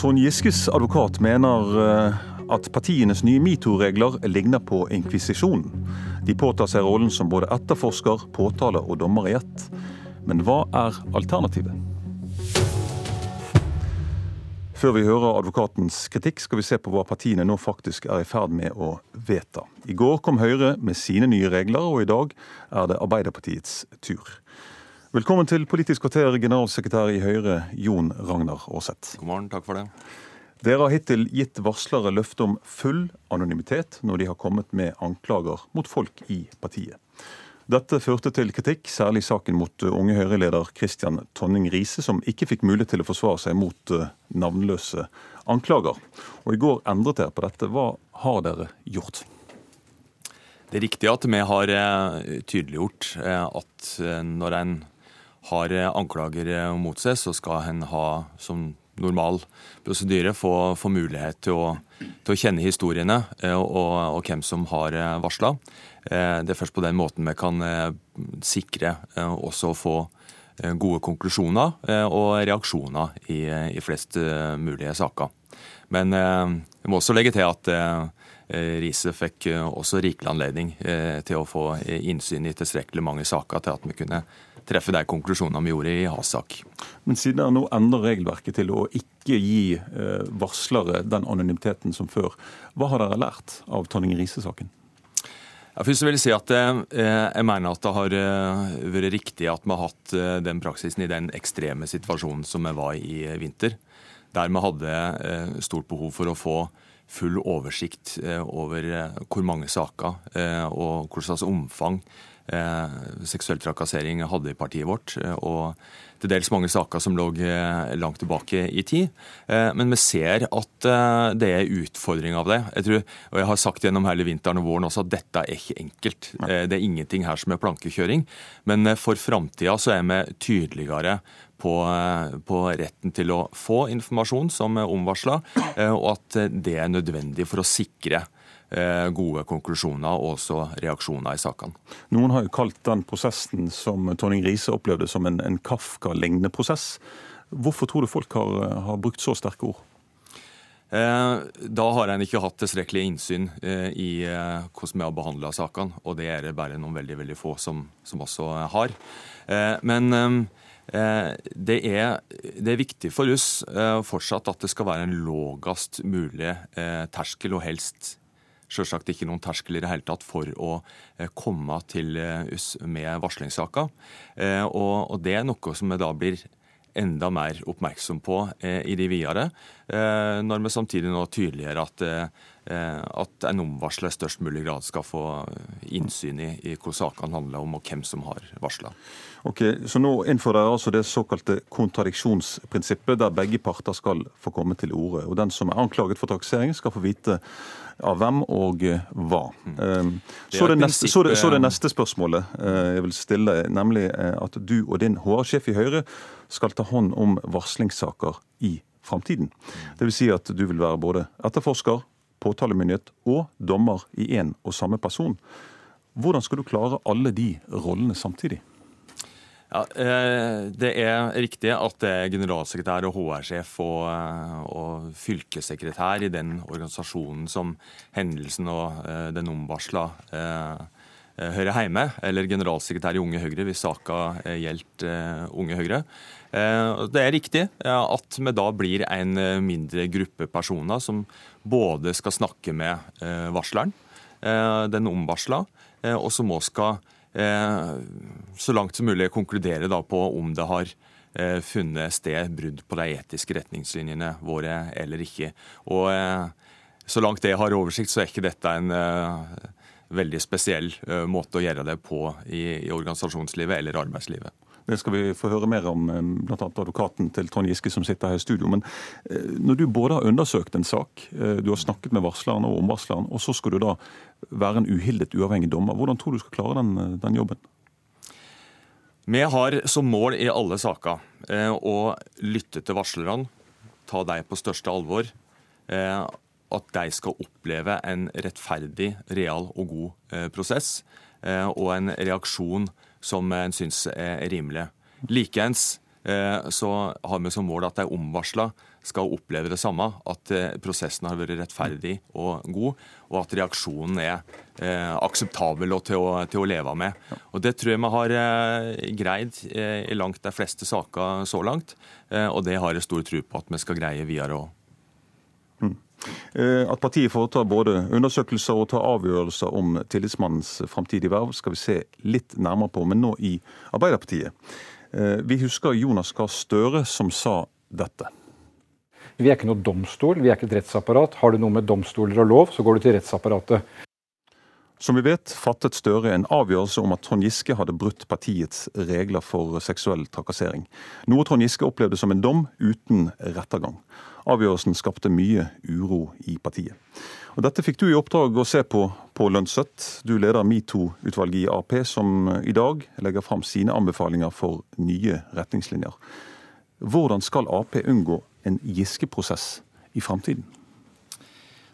Trond Giskes advokat mener eh, at partienes nye metoo-regler ligner på inkvisisjonen. De påtar seg rollen som både etterforsker, påtale og dommer i ett. Men hva er alternativet? Før vi hører advokatens kritikk, skal vi se på hva partiene nå faktisk er i ferd med å vedta. I går kom Høyre med sine nye regler, og i dag er det Arbeiderpartiets tur. Velkommen til Politisk kvarter, generalsekretær i Høyre, Jon Ragnar Aarseth. God morgen, takk for det. Dere har hittil gitt varslere løfte om full anonymitet når de har kommet med anklager mot folk i partiet. Dette førte til kritikk, særlig saken mot uh, unge Høyre-leder Christian Tonning Riise, som ikke fikk mulighet til å forsvare seg mot uh, navnløse anklager. Og I går endret dere på dette. Hva har dere gjort? Det er riktig at vi har uh, tydeliggjort at når en har anklager mot seg, så skal en ha som normal prosedyre få, få mulighet til å, til å, kjenne historiene og, og, hvem som har varsla. Eh, det er først på den måten vi kan eh, sikre eh, også å få gode konklusjoner og reaksjoner i, i flest mulige saker. Men vi må også legge til at Riise fikk også rikelig anledning til å få innsyn i tilstrekkelig mange saker til at vi kunne treffe de konklusjonene vi gjorde i Hasak. Men siden dere nå endrer regelverket til å ikke gi varslere den anonymiteten som før, hva har dere lært av Tonning Riise-saken? Ja, først vil Jeg si at eh, jeg mener at det har eh, vært riktig at vi har hatt eh, den praksisen i den ekstreme situasjonen som vi var i vinter. Der vi hadde stort behov for å få full oversikt over hvor mange saker og hva slags omfang seksuell trakassering hadde i partiet vårt. og til dels mange saker som lå eh, langt tilbake i tid. Eh, men vi ser at eh, det er utfordring av det. Jeg tror, og jeg har sagt gjennom hele vinteren og våren også at dette er ikke enkelt. Det er ingenting her som er plankekjøring. Men for framtida så er vi tydeligere på, på, retten til å få informasjon som omvarsla, og at det er nødvendig for å sikre Eh, gode konklusjoner og også reaksjoner i sakene. Noen har jo kalt den prosessen som Tonning Riise opplevde som en, en Kafka-lignende prosess. Hvorfor tror du folk har, har brukt så sterke ord? Eh, da har en ikke hatt tilstrekkelig innsyn eh, i hvordan vi har behandla sakene, og det er det bare noen veldig veldig få som, som også har. Men det er, det er, viktig for oss fortsatt at det skal være en lågest mulig terskel, og helst selvsagt ikke noen terskel i det hele tatt for å eh, komme til oss eh, med varslingssaker. Og, og det er noe som vi da blir enda mer oppmerksom på i de videre, når vi samtidig nå tydeliggjør at Eh, at en omvarsler i størst mulig grad skal få innsyn i, i hva sakene handler om, og hvem som har varsla. Okay, så nå innfører dere altså det såkalte kontradiksjonsprinsippet, der begge parter skal få komme til orde. Og den som er anklaget for taksering, skal få vite av hvem og hva. Mm. Så, det neste, så, det, så det neste spørsmålet eh, jeg vil stille, nemlig at du og din HR-sjef i Høyre skal ta hånd om varslingssaker i framtiden. Dvs. Si at du vil være både etterforsker, påtalemyndighet og dommer i én og samme person. Hvordan skal du klare alle de rollene samtidig? Ja, eh, Det er riktig at det er generalsekretær og HR-sjef og, eh, og, fylkessekretær i den organisasjonen som hendelsen og eh, den omvarsla hører hjemme, eller generalsekretær i Unge Høyre hvis saka gjelder Unge Høyre. Det er riktig at vi da blir en mindre gruppe personer som både skal snakke med eh, varsleren, eh, den omvarsla, eh, og som òg skal så langt som mulig konkludere på om det har funnet sted brudd på de etiske retningslinjene våre eller ikke. Og så langt jeg har oversikt, så er ikke dette en veldig spesiell måte å gjøre det på i, i organisasjonslivet eller arbeidslivet. Det skal vi få høre mer om, eh, bl.a. advokaten til Trond Giske som sitter her i studio. Men eh, når du både har undersøkt en sak, eh, du har snakket med varsleren og omvarsleren, og så skal du da være en uhildet, uavhengig dommer, hvordan tror du du skal klare den, den jobben? Vi har som mål i alle saker å lytte til varslerne, ta dem på største alvor. At de skal oppleve en rettferdig, real og god prosess, og en reaksjon som en syns er rimelig. Likeens eh, så har vi som mål at de omvarsla skal oppleve det samme. At eh, prosessen har vært rettferdig og god, og at reaksjonen er eh, akseptabel og til å, til å, leve med. Og Det tror jeg vi har eh, greid eh, i langt de fleste saker så langt. Eh, og det har jeg stor tro på at vi skal greie videre òg. Eh, at partiet foretar både undersøkelser og tar avgjørelser om tillitsmannens framtidige verv, skal vi se litt nærmere på, men nå i Arbeiderpartiet. Vi husker Jonas Gahr Støre som sa dette. Vi er ikke noe domstol, vi er ikke et rettsapparat. Har du noe med domstoler og lov, så går du til rettsapparatet. Som vi vet, fattet Støre en avgjørelse om at Trond Giske hadde brutt partiets regler for seksuell trakassering. Noe Trond Giske opplevde som en dom uten rettergang. Avgjørelsen skapte mye uro i partiet. Og Dette fikk du i oppdrag å se på på Lønset. Du leder metoo-utvalget i Ap, som i dag legger fram sine anbefalinger for nye retningslinjer. Hvordan skal Ap unngå en Giske-prosess i framtiden?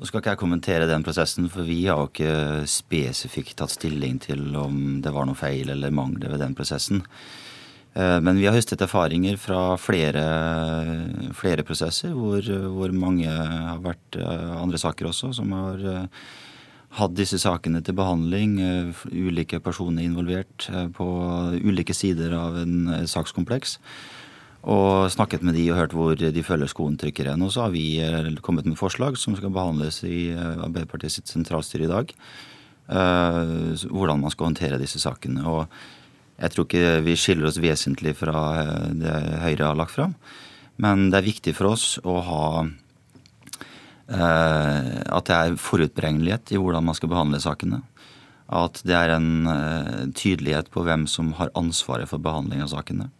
Nå skal ikke jeg kommentere den prosessen, for vi har ikke spesifikt tatt stilling til om det var noe feil eller mangler ved den prosessen. Eh, men vi har høstet erfaringer fra flere, flere prosesser, hvor, hvor, mange har vært eh, andre saker også, som har eh, hatt disse sakene til behandling. Ulike personer involvert på ulike sider av en sakskompleks og snakket med de og hørt hvor de føler skoen trykker hen. Og så har vi kommet med forslag som skal behandles i Arbeiderpartiets sentralstyre i dag. Hvordan man skal håndtere disse sakene. Og jeg tror ikke vi skiller oss vesentlig fra det Høyre har lagt fram. Men det er viktig for oss å ha eh, at det er forutberegnelighet i hvordan man skal behandle sakene. At det er en eh, tydelighet på hvem som har ansvaret for behandling av sakene.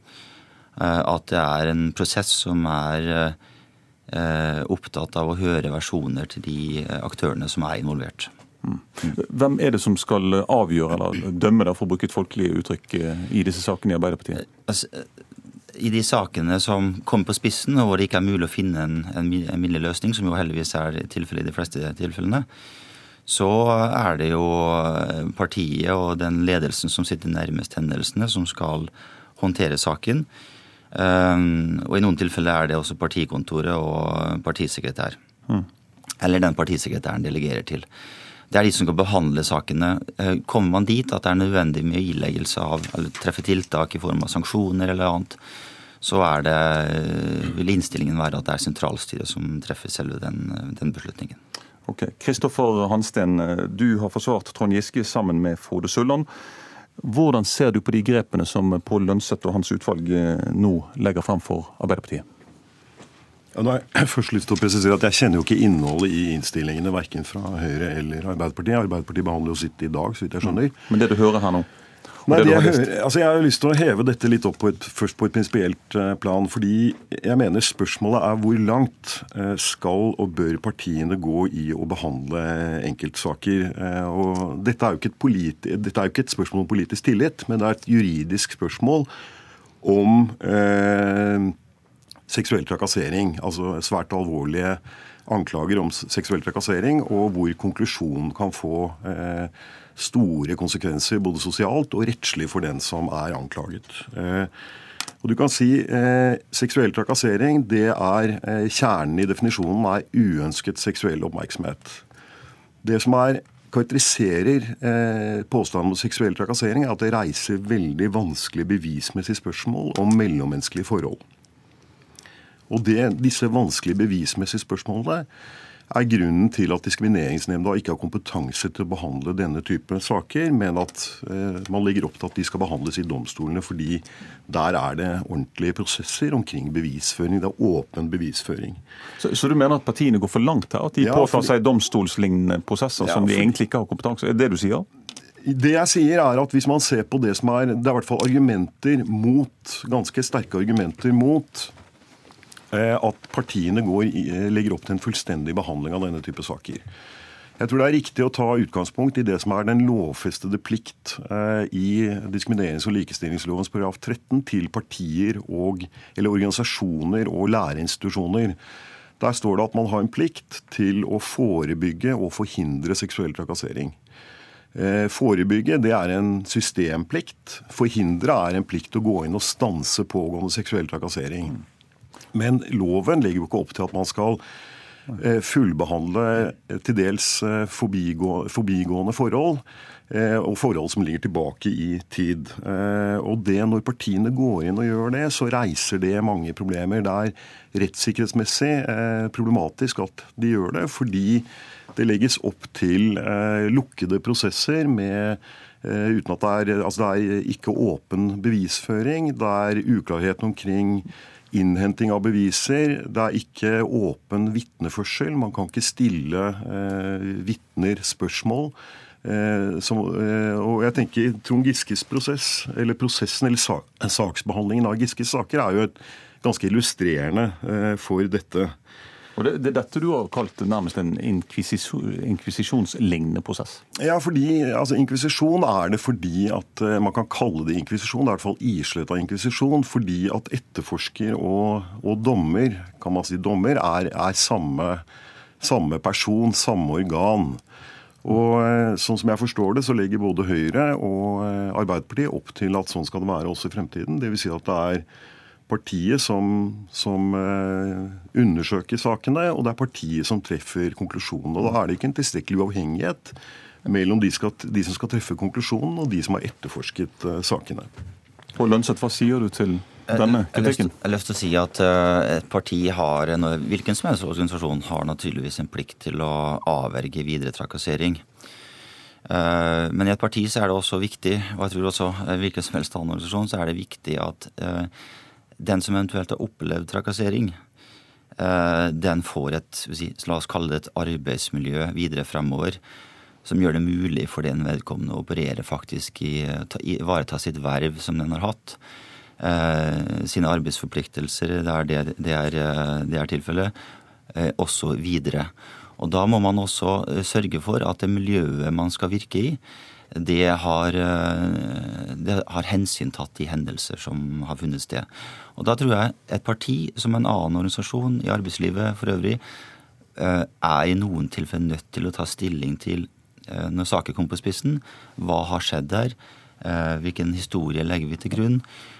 Eh, at det er en prosess som er eh, opptatt av å høre versjoner til de eh, aktørene som er involvert. Mm. Hvem er det som skal avgjøre eller dømme, da, for å bruke et folkelig uttrykk, i disse sakene i Arbeiderpartiet? Altså, I de sakene som kommer på spissen, og hvor det ikke er mulig å finne en, en, minnelig løsning, som jo heldigvis er tilfellet i de fleste tilfellene, så er det jo partiet og den ledelsen som sitter nærmest hendelsene, som skal håndtere saken. Og i noen tilfeller er det også partikontoret og partisekretær. Mm. Eller den partisekretæren delegerer til. Det er de som skal behandle sakene. Eh, kommer man dit at det er nødvendig med ileggelse av eller treffe tiltak i form av sanksjoner eller annet, så det, vil innstillingen være at det er sentralstyret som treffer selve den, den beslutningen. Ok, Kristoffer Hansten, du har forsvart Trond Giske sammen med Frode Sulland. Hvordan ser du på de grepene som Pål Lønseth og hans utvalg eh, nå legger fram for Arbeiderpartiet? Ja, da har jeg først lyst til å presisere at Jeg kjenner jo ikke innholdet i innstillingene verken fra Høyre eller Arbeiderpartiet. Arbeiderpartiet behandler jo sitt i dag, så vidt jeg skjønner. Men det du hører her nå? Nei, jeg, hører, altså jeg har lyst til å heve dette litt opp på et, først på et prinsipielt eh, plan. Fordi jeg mener spørsmålet er hvor langt eh, skal og bør partiene gå i å behandle enkeltsaker. Eh, og dette er, jo ikke et politi, dette er jo ikke et spørsmål om politisk tillit, men det er et juridisk spørsmål om eh, seksuell trakassering. Altså svært alvorlige anklager om seksuell trakassering, og hvor konklusjonen kan få eh, store konsekvenser både sosialt og rettslig for den som er anklaget. Eh, og du kan si eh, Seksuell trakassering det er eh, kjernen i definisjonen er uønsket seksuell oppmerksomhet. Det som er karakteriserer eh, påstanden om seksuell trakassering, er at det reiser veldig vanskelige bevismessige spørsmål om mellommenneskelige forhold. Og det, disse vanskelige bevismessige spørsmålene er grunnen til at Diskrimineringsnemnda ikke har kompetanse til å behandle denne type saker, men at eh, man legger opp til at de skal behandles i domstolene, fordi der er det ordentlige prosesser omkring bevisføring. Det er åpen bevisføring. Så, så du mener at partiene går for langt her? At de ja, påtar seg domstolslignende prosesser ja, som de for... egentlig ikke har kompetanse? Er det du sier? Det jeg sier er at Hvis man ser på det som er det er i hvert fall argumenter mot, ganske sterke argumenter mot at partiene går, eh, legger opp til en fullstendig behandling av denne type saker. Jeg tror det er riktig å ta utgangspunkt i det som er den lovfestede plikt eh, i diskriminerings- og likestillingslovens paragraf 13 til partier og, eller organisasjoner og læreinstitusjoner. Der står det at man har en plikt til å forebygge og forhindre seksuell trakassering. Forebygge det er en systemplikt. Forhindre er en plikt til å gå inn og stanse pågående seksuell trakassering. Men loven legger jo ikke opp til at man skal eh, fullbehandle til dels forbigå, forbigående forhold. Og forhold som ligger tilbake i tid. Og det når partiene går inn og gjør det, så reiser det mange problemer. Det er rettssikkerhetsmessig problematisk at de gjør det, fordi det legges opp til lukkede prosesser med Eh, uten at det er, altså det er ikke åpen bevisføring. Det er uklarhet omkring innhenting av beviser. Det er ikke åpen vitneførsel. Man kan ikke stille eh, vitner spørsmål. Eh, som, eh, og jeg tenker Trond Giskes prosess, eller prosessen eller sak, saksbehandlingen av Giskes saker, er jo et ganske illustrerende eh, for dette. Og det, det, Dette du har kalt nærmest en inkvisisjonslignende prosess? Ja, fordi, altså Inkvisisjon er det fordi at uh, man kan kalle det inkvisisjon. Det er i hvert fall islett av inkvisisjon. Fordi at etterforsker og, og dommer kan man si dommer, er, er samme, samme, person, samme organ. Og uh, sånn som jeg forstår det, så legger både Høyre og uh, Arbeiderpartiet opp til at sånn skal det være også i fremtiden. Dvs. Si at det er partiet som, som uh, undersøker sakene, og det er partiet som treffer konklusjonen. Og Da er det ikke en tilstrekkelig uavhengighet mellom de, skal, de, som skal treffe konklusjonen, og de som har etterforsket uh, sakene. Og Lønseth, hva sier du til denne kritikken? Jeg har lyst til å si at uh, et parti har, en, hvilken som helst organisasjon har naturligvis en plikt til å avverge videre trakassering. Men i et parti så er det også viktig, og jeg tror også hvilken som helst annen organisasjon, så er det viktig at den som eventuelt har opplevd trakassering, eh, den får et la oss kalle det et arbeidsmiljø videre fremover som gjør det mulig for den vedkommende å operere faktisk i, ivareta sitt verv som den har hatt. Eh, sine arbeidsforpliktelser der det, det, er, eh, det er tilfellet, eh, også videre. Og da må man også eh, sørge for at det miljøet man skal virke i, det har, eh, det har hensyntatt de hendelser som har funnet sted. Og da tror jeg et parti som en annen organisasjon i arbeidslivet for øvrig eh, er i noen tilfeller nødt til å ta stilling til, eh, når saker kommer på spissen, hva har skjedd der? Hvilken historie legger vi til grunn?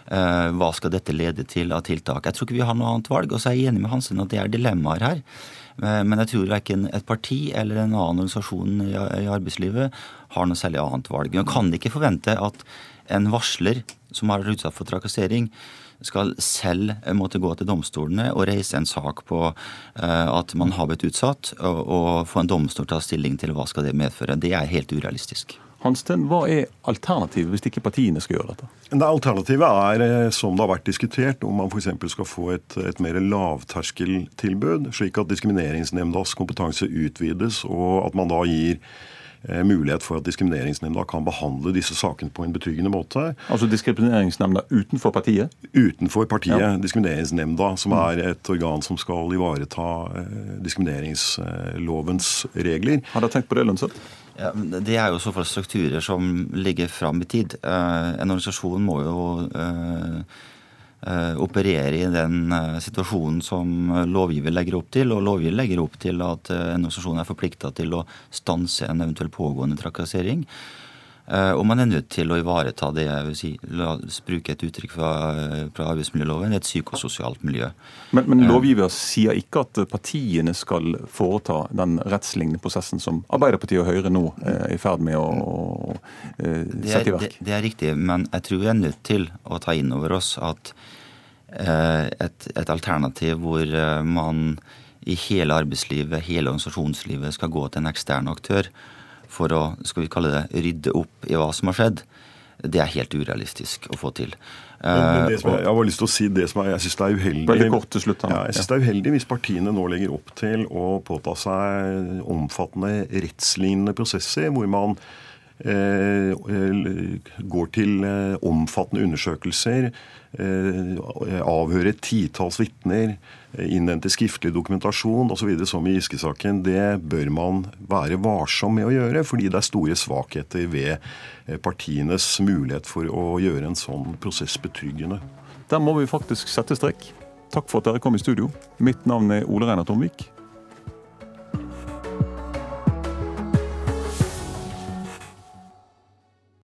Hva skal dette lede til av tiltak? Jeg tror ikke vi har noe annet valg. Og så er jeg enig med Hansen at det er dilemmaer her. Men jeg tror verken et parti eller en annen organisasjon i arbeidslivet har noe særlig annet valg. Man kan ikke forvente at en varsler som har vært utsatt for trakassering, skal selv måtte gå til domstolene og reise en sak på at man har blitt utsatt, og, og få en domstol til å ta stilling til hva skal det medføre. Det er helt urealistisk. Hansten, Hva er alternativet hvis ikke partiene skal gjøre dette? Det Alternativet er, eh, som det har vært diskutert, om man f.eks. skal få et, et mer lavterskeltilbud, slik at Diskrimineringsnemndas kompetanse utvides, og at man da gir eh, mulighet for at Diskrimineringsnemnda kan behandle disse sakene på en betryggende måte. Altså Diskrimineringsnemnda utenfor partiet? Utenfor partiet. Ja. Diskrimineringsnemnda, som mm. er et organ som skal ivareta eh, diskrimineringslovens regler. Har dere tenkt på det, Lønseth? Ja, det er jo i så fall strukturer som ligger fram i tid. Uh, en organisasjon må jo uh, uh, operere i den situasjonen som lovgiver legger opp til. Og lovgiver legger opp til at en organisasjon er forplikta til å stanse en eventuell pågående trakassering. Eh, og man er nødt til å ivareta det jeg vil si, la oss bruke et uttrykk fra, fra arbeidsmiljøloven, et psykososialt miljø. Men, men eh. lovgiver sier ikke at partiene skal foreta den rettslignende prosessen som Arbeiderpartiet og Høyre nå er i ferd med å, å sette i verk? Det, det, er riktig, men jeg tror vi er nødt til å ta inn over oss at et, et alternativ hvor man i hele arbeidslivet, hele organisasjonslivet, skal gå til en ekstern aktør for å skal vi kalle det, rydde opp i hva som har skjedd, det er helt urealistisk å få til. Men, men jeg, jeg har lyst til å si det som er, jeg synes det er uheldig kort til slutt. Ja, jeg synes det er uheldig hvis partiene nå legger opp til å påta seg omfattende rettslignende prosesser hvor man eh, går til eh, omfattende undersøkelser, eh, avhører titalls vitner, innhenter skriftlig dokumentasjon osv. som i Giske-saken, det bør man være varsom med å gjøre, fordi det er store svakheter ved eh, partienes mulighet for å gjøre en sånn prosess betryggende. Der må vi faktisk sette strek. Takk for at dere kom i studio. Mitt navn er Ole Reinar Tomvik.